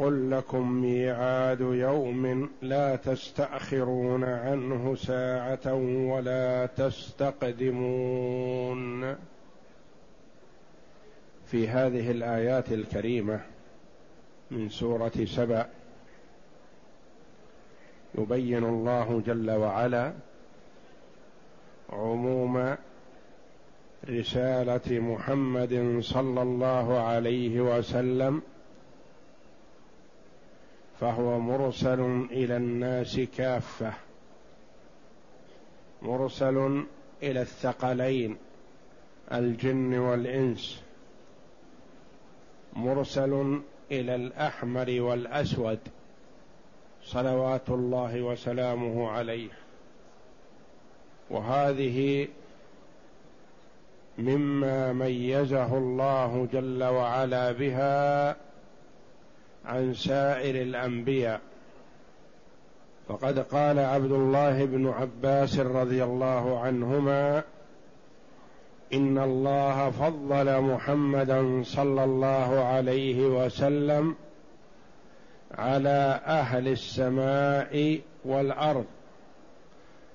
قل لكم ميعاد يوم لا تستأخرون عنه ساعة ولا تستقدمون. في هذه الآيات الكريمة من سورة سبأ يبين الله جل وعلا عموم رسالة محمد صلى الله عليه وسلم فهو مرسل إلى الناس كافة. مرسل إلى الثقلين الجن والإنس. مرسل إلى الأحمر والأسود صلوات الله وسلامه عليه. وهذه مما ميزه الله جل وعلا بها عن سائر الأنبياء. فقد قال عبد الله بن عباس رضي الله عنهما إن الله فضل محمدا صلى الله عليه وسلم على أهل السماء والأرض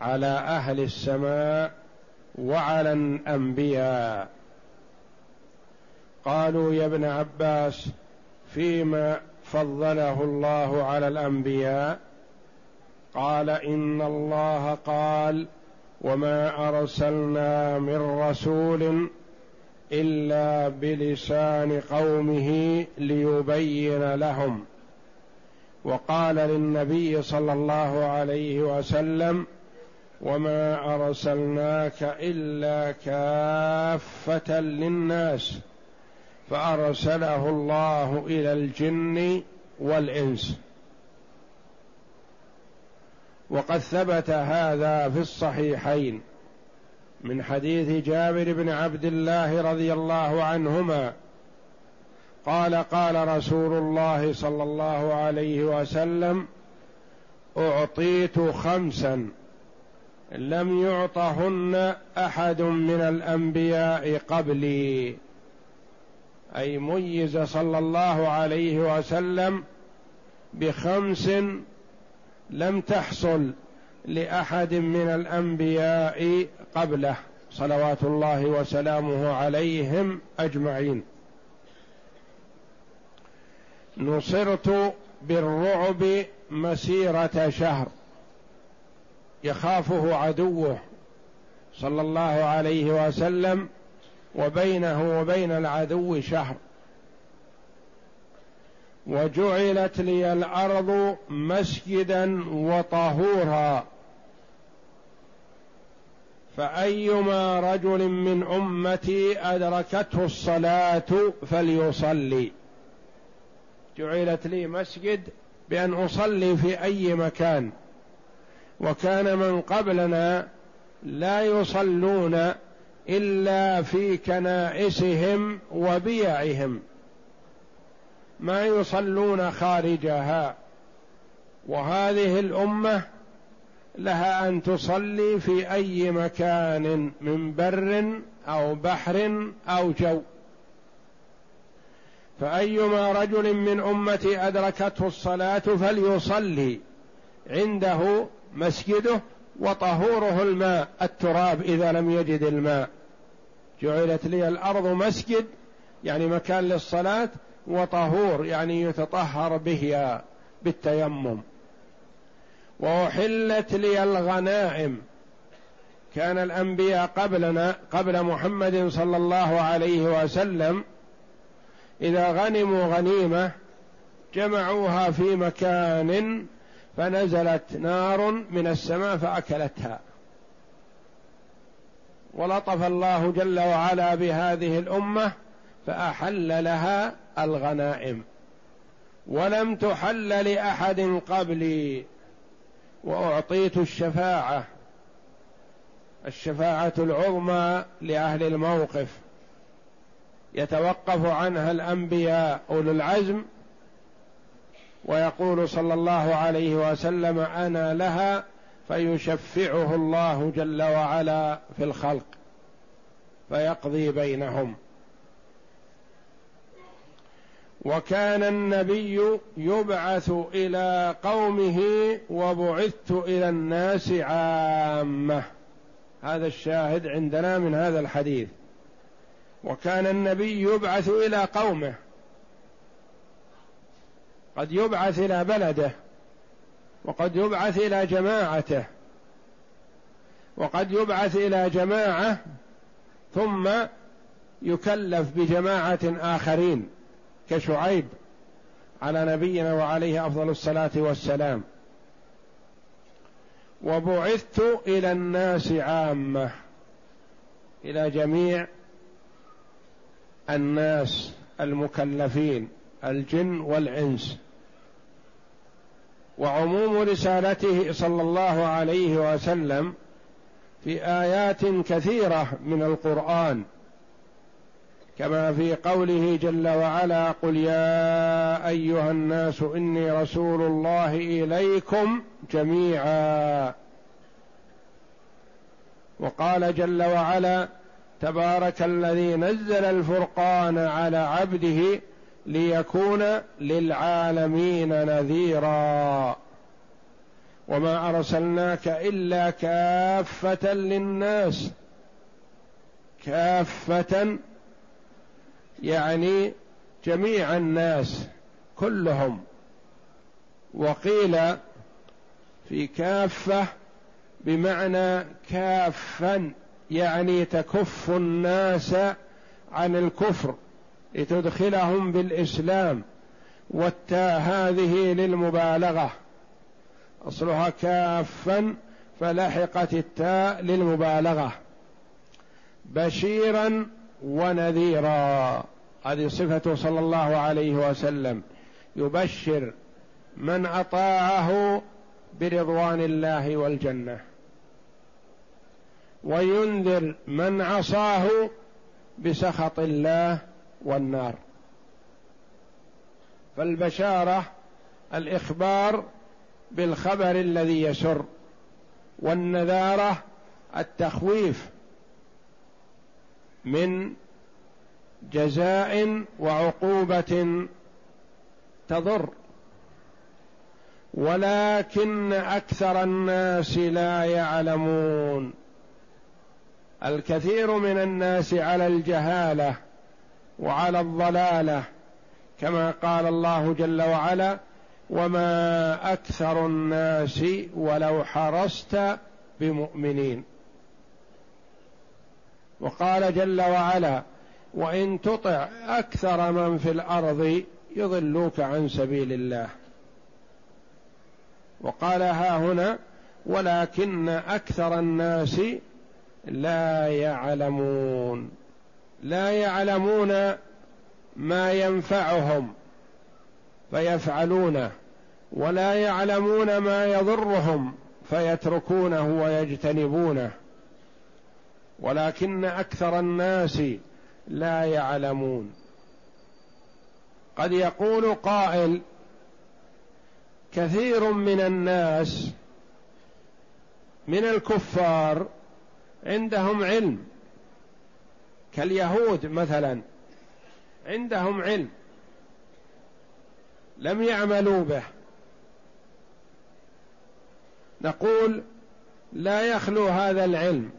على أهل السماء وعلى الأنبياء. قالوا يا ابن عباس فيما فضله الله على الأنبياء. قال إن الله قال وما أرسلنا من رسول إلا بلسان قومه ليبين لهم. وقال للنبي صلى الله عليه وسلم وما أرسلناك إلا كافة للناس. فأرسله الله إلى الجن والإنس. وقد ثبت هذا في الصحيحين من حديث جابر بن عبد الله رضي الله عنهما. قال قال رسول الله صلى الله عليه وسلم أعطيت خمسا لم يعطهن أحد من الأنبياء قبلي. أي ميز صلى الله عليه وسلم بخمس لم تحصل لأحد من الأنبياء قبله صلوات الله وسلامه عليهم أجمعين. نصرت بالرعب مسيرة شهر. يخافه عدوه صلى الله عليه وسلم وبينه وبين العدو شهر. وجعلت لي الأرض مسجدا وطهورا. فأيما رجل من أمتي أدركته الصلاة فليصلي. جعلت لي مسجد بأن أصلي في أي مكان. وكان من قبلنا لا يصلون إلا في كنائسهم وبيعهم ما يصلون خارجها. وهذه الأمة لها أن تصلي في أي مكان من بر أو بحر أو جو. فأيما رجل من امتي أدركته الصلاة فليصلي عنده مسجده وطهوره الماء التراب إذا لم يجد الماء. جعلت لي الأرض مسجد يعني مكان للصلاة وطهور يعني يتطهر به بالتيمم. وأحلت لي الغنائم. كان الأنبياء قبلنا قبل محمد صلى الله عليه وسلم إذا غنموا غنيمة جمعوها في مكان فنزلت نار من السماء فأكلتها. ولطف الله جل وعلا بهذه الأمة فأحل لها الغنائم. ولم تحل لأحد قبلي وأعطيت الشفاعة. الشفاعة العظمى لأهل الموقف. يتوقف عنها الأنبياء أولو العزم ويقول صلى الله عليه وسلم أنا لها فيشفعه الله جل وعلا في الخلق فيقضي بينهم. وكان النبي يبعث إلى قومه وبعثت إلى الناس عامة. هذا الشاهد عندنا من هذا الحديث. وكان النبي يبعث إلى قومه قد يبعث إلى بلده وقد يبعث إلى جماعته وقد يبعث إلى جماعة ثم يكلف بجماعة آخرين كشعيب على نبينا وعليه أفضل الصلاة والسلام. وبعثت إلى الناس عامة إلى جميع الناس المكلفين الجن والإنس. وعموم رسالته صلى الله عليه وسلم في آيات كثيرة من القرآن كما في قوله جل وعلا قل يا أيها الناس إني رسول الله إليكم جميعا وقال جل وعلا تبارك الذي نزل الفرقان على عبده ليكون للعالمين نذيرا. وما أرسلناك إلا كافة للناس. كافة يعني جميع الناس كلهم. وقيل في كافة بمعنى كافا يعني تكف الناس عن الكفر. لتدخلهم بالإسلام والتاء هذه للمبالغة. أصلها كافا فلحقت التاء للمبالغة. بشيرا ونذيرا. هذه صفته صلى الله عليه وسلم. يبشر من أطاعه برضوان الله والجنة. وينذر من عصاه بسخط الله والنار. فالبشارة الإخبار بالخبر الذي يسر والنذارة التخويف من جزاء وعقوبة تضر. ولكن أكثر الناس لا يعلمون. الكثير من الناس على الجهالة وعلى الضلاله كما قال الله جل وعلا وما أكثر الناس ولو حرصت بمؤمنين. وقال جل وعلا وان تطع أكثر من في الأرض يضلوك عن سبيل الله. وقال ها هنا ولكن أكثر الناس لا يعلمون. لا يعلمون ما ينفعهم فيفعلونه ولا يعلمون ما يضرهم فيتركونه ويجتنبونه. ولكن أكثر الناس لا يعلمون. قد يقول قائل كثير من الناس من الكفار عندهم علم كاليهود مثلا عندهم علم لم يعملوا به. نقول لا يخلو هذا العلم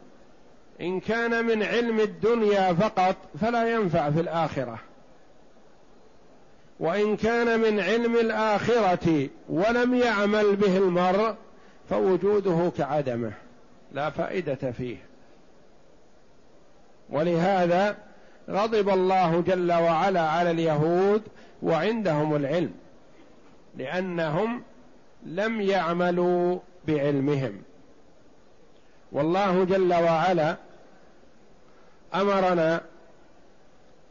إن كان من علم الدنيا فقط فلا ينفع في الآخرة. وإن كان من علم الآخرة ولم يعمل به المرء فوجوده كعدمه لا فائدة فيه. ولهذا غضب الله جل وعلا على اليهود وعندهم العلم لأنهم لم يعملوا بعلمهم. والله جل وعلا أمرنا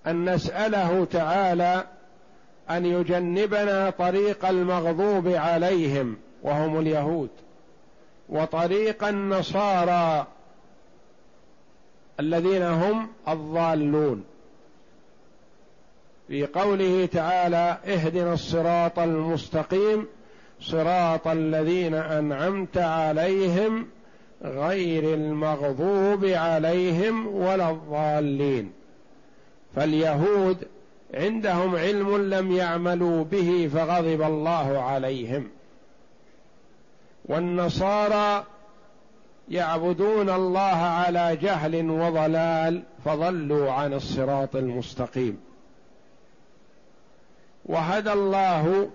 أن نسأله تعالى أن يجنبنا طريق المغضوب عليهم وهم اليهود وطريق النصارى الذين هم الضالون. في قوله تعالى اهدنا الصراط المستقيم صراط الذين أنعمت عليهم غير المغضوب عليهم ولا الضالين. فاليهود عندهم علم لم يعملوا به فغضب الله عليهم. والنصارى يعبدون الله على جهل وضلال فضلوا عن الصراط المستقيم. وهدى الله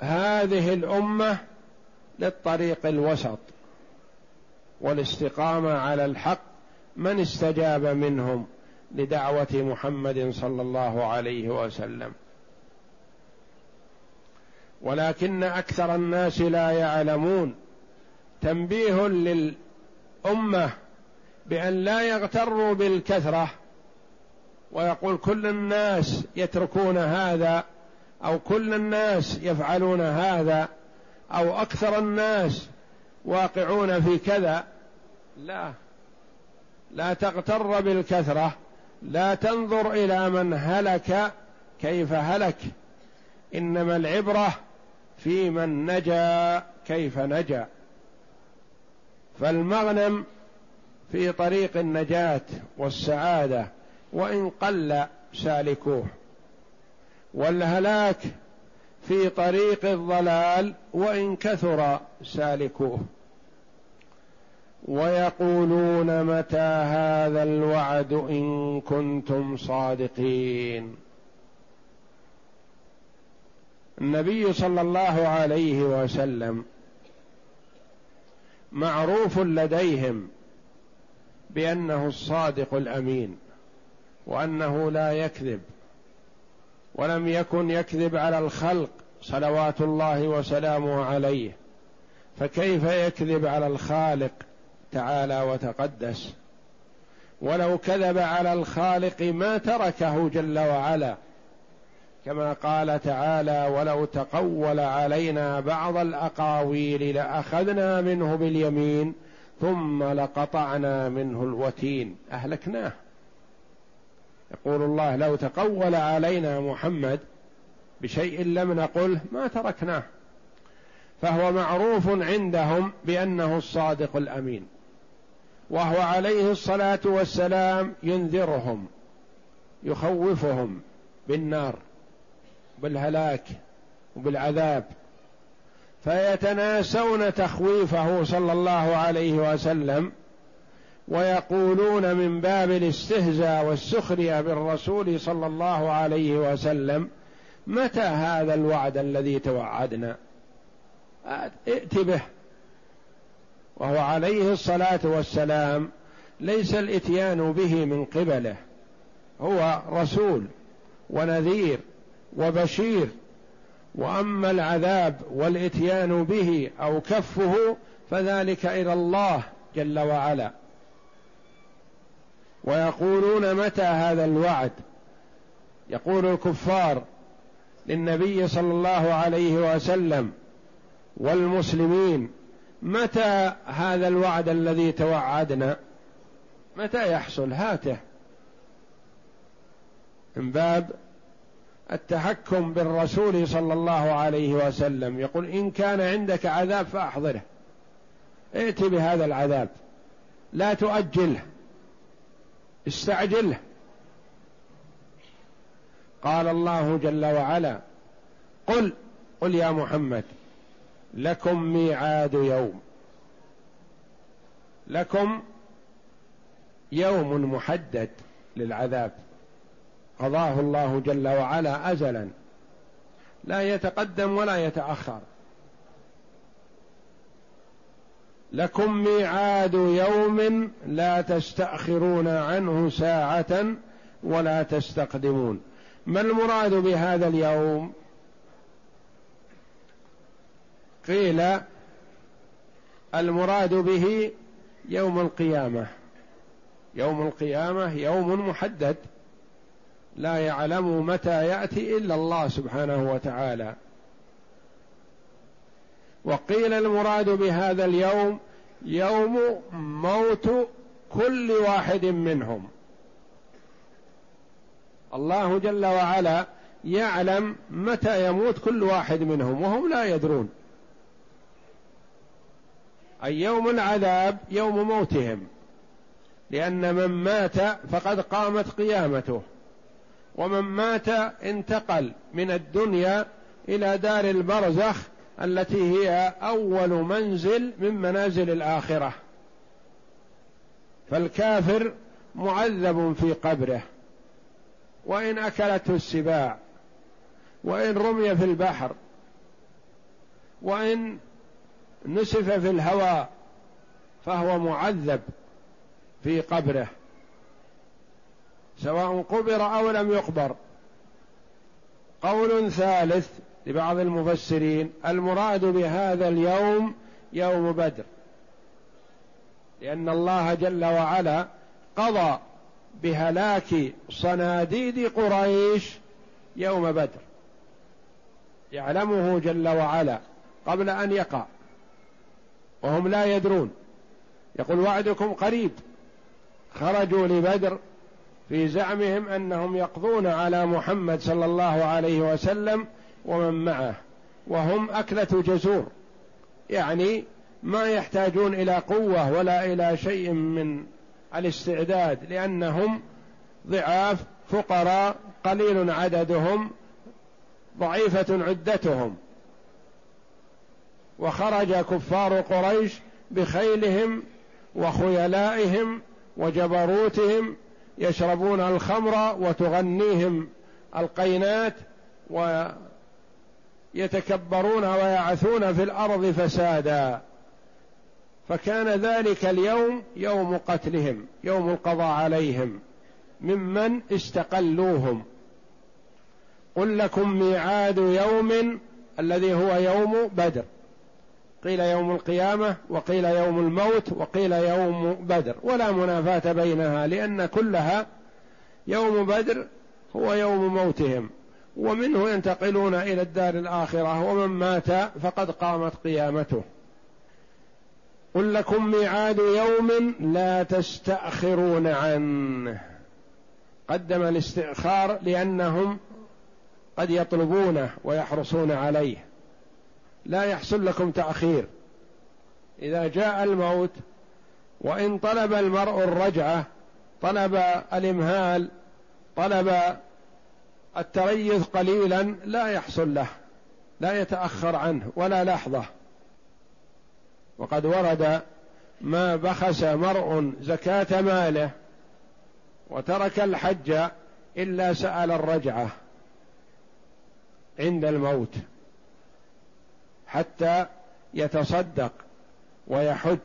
هذه الأمة للطريق الوسط والاستقامة على الحق من استجاب منهم لدعوة محمد صلى الله عليه وسلم. ولكن أكثر الناس لا يعلمون تنبيه للأمة بأن لا يغتروا بالكثرة ويقول كل الناس يتركون هذا أو كل الناس يفعلون هذا أو أكثر الناس واقعون في كذا. لا لا تغتر بالكثرة لا تنظر إلى من هلك كيف هلك إنما العبرة في من نجا كيف نجا. فالمغنم في طريق النجاة والسعادة وإن قل سالكوه. والهلاك في طريق الضلال وإن كثر سالكوه. ويقولون متى هذا الوعد إن كنتم صادقين. النبي صلى الله عليه وسلم معروف لديهم بأنه الصادق الأمين وأنه لا يكذب ولم يكن يكذب على الخلق صلوات الله وسلامه عليه فكيف يكذب على الخالق تعالى وتقدس؟ ولو كذب على الخالق ما تركه جل وعلا كما قال تعالى ولو تقول علينا بعض الاقاويل لاخذنا منه باليمين ثم لقطعنا منه الوتين اهلكناه. يقول الله لو تقول علينا محمد بشيء لم نقله ما تركناه. فهو معروف عندهم بانه الصادق الامين. وهو عليه الصلاه والسلام ينذرهم يخوفهم بالنار. بالهلاك وبالعذاب فيتناسون تخويفه صلى الله عليه وسلم ويقولون من باب الاستهزاء والسخرية بالرسول صلى الله عليه وسلم متى هذا الوعد الذي توعدنا؟ ائت به. وهو عليه الصلاة والسلام ليس الإتيان به من قبله هو رسول ونذير. وبشير وأما العذاب والإتيان به أو كفه فذلك إلى الله جل وعلا. ويقولون متى هذا الوعد؟ يقول الكفار للنبي صلى الله عليه وسلم والمسلمين متى هذا الوعد الذي توعدنا؟ متى يحصل؟ هاته. من باب التحكم بالرسول صلى الله عليه وسلم. يقول إن كان عندك عذاب فأحضره. ائت بهذا العذاب. لا تؤجله استعجله قال الله جل وعلا قل قل يا محمد لكم ميعاد يوم. لكم يوم محدد للعذاب. قضاه الله جل وعلا ازلا. لا يتقدم ولا يتأخر. لكم ميعاد يوم لا تستأخرون عنه ساعة ولا تستقدمون. ما المراد بهذا اليوم؟ قيل المراد به يوم القيامة. يوم القيامة يوم محدد. لا يعلم متى يأتي إلا الله سبحانه وتعالى. وقيل المراد بهذا اليوم يوم موت كل واحد منهم. الله جل وعلا يعلم متى يموت كل واحد منهم وهم لا يدرون. أي يوم العذاب يوم موتهم. لأن من مات فقد قامت قيامته. ومن مات انتقل من الدنيا إلى دار البرزخ التي هي أول منزل من منازل الآخرة. فالكافر معذب في قبره. وإن أكلته السباع وإن رمي في البحر وإن نسف في الهواء فهو معذب في قبره. سواء قبر أو لم يقبر. قول ثالث لبعض المفسرين المراد بهذا اليوم يوم بدر. لأن الله جل وعلا قضى بهلاك صناديد قريش يوم بدر. يعلمه جل وعلا قبل أن يقع. وهم لا يدرون. يقول وعدكم قريب. خرجوا لبدر في زعمهم أنهم يقضون على محمد صلى الله عليه وسلم ومن معه وهم أكلة جزور. يعني ما يحتاجون إلى قوة ولا إلى شيء من الاستعداد لأنهم ضعاف فقراء قليل عددهم ضعيفة عدتهم. وخرج كفار قريش بخيلهم وخيلائهم وجبروتهم يشربون الخمر وتغنيهم القينات ويتكبرون ويعثون في الأرض فسادا. فكان ذلك اليوم يوم قتلهم يوم القضاء عليهم ممن استقلوهم. قل لكم ميعاد يوم الذي هو يوم بدر. قيل يوم القيامة وقيل يوم الموت وقيل يوم بدر ولا منافاة بينها لأن كلها يوم بدر هو يوم موتهم ومنه ينتقلون إلى الدار الآخرة ومن مات فقد قامت قيامته. قل لكم ميعاد يوم لا تستأخرون عنه. قدم الاستئخار لأنهم قد يطلبونه ويحرصون عليه. لا يحصل لكم تأخير. إذا جاء الموت وإن طلب المرء الرجعة طلب الإمهال طلب التريث قليلا لا يحصل له لا يتأخر عنه ولا لحظة. وقد ورد ما بخس مرء زكاة ماله وترك الحج إلا سأل الرجعة عند الموت. حتى يتصدق ويحج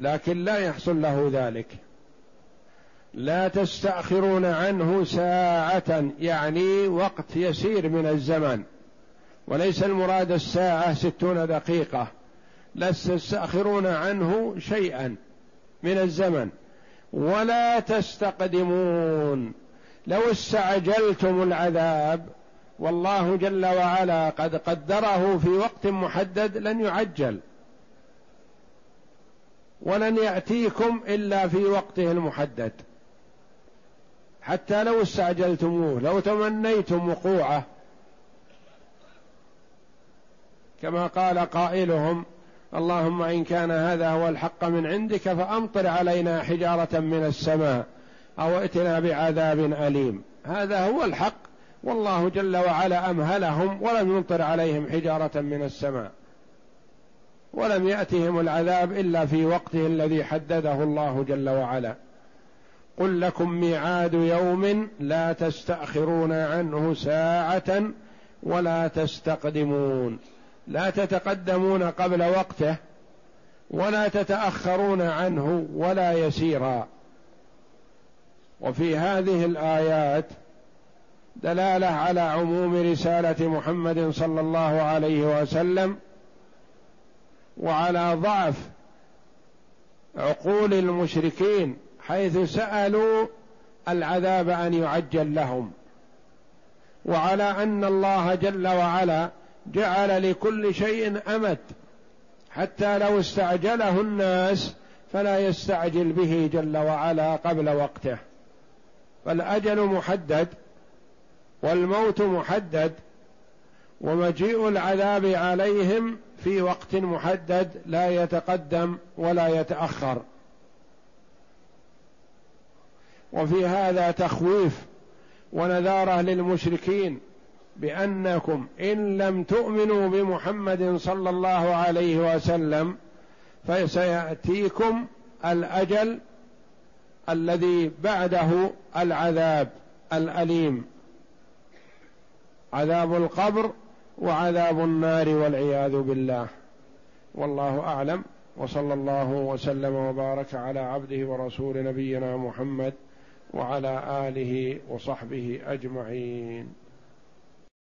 لكن لا يحصل له ذلك. لا تستأخرون عنه ساعة يعني وقت يسير من الزمن. وليس المراد الساعة ستون دقيقة. لا تستأخرون عنه شيئا من الزمن. ولا تستقدمون. لو استعجلتم العذاب والله جل وعلا قد قدره في وقت محدد لن يعجل. ولن يأتيكم إلا في وقته المحدد. حتى لو استعجلتموه لو تمنيتم وقوعه. كما قال قائلهم اللهم إن كان هذا هو الحق من عندك فأمطر علينا حجارة من السماء أو ائتنا بعذاب أليم. هذا هو الحق. والله جل وعلا أمهلهم ولم يمطر عليهم حجارة من السماء ولم يأتهم العذاب إلا في وقته الذي حدده الله جل وعلا. قل لكم ميعاد يوم لا تستأخرون عنه ساعة ولا تستقدمون. لا تتقدمون قبل وقته ولا تتأخرون عنه ولا يسيرا. وفي هذه الآيات دلالة على عموم رسالة محمد صلى الله عليه وسلم وعلى ضعف عقول المشركين حيث سألوا العذاب أن يعجل لهم. وعلى أن الله جل وعلا جعل لكل شيء أمد حتى لو استعجله الناس فلا يستعجل به جل وعلا قبل وقته. فالأجل محدد والموت محدد ومجيء العذاب عليهم في وقت محدد لا يتقدم ولا يتأخر. وفي هذا تخويف ونذارة للمشركين بأنكم إن لم تؤمنوا بمحمد صلى الله عليه وسلم فسيأتيكم الأجل الذي بعده العذاب الأليم. عذاب القبر وعذاب النار والعياذ بالله. والله أعلم. وصلى الله وسلم وبارك على عبده ورسول نبينا محمد وعلى آله وصحبه أجمعين.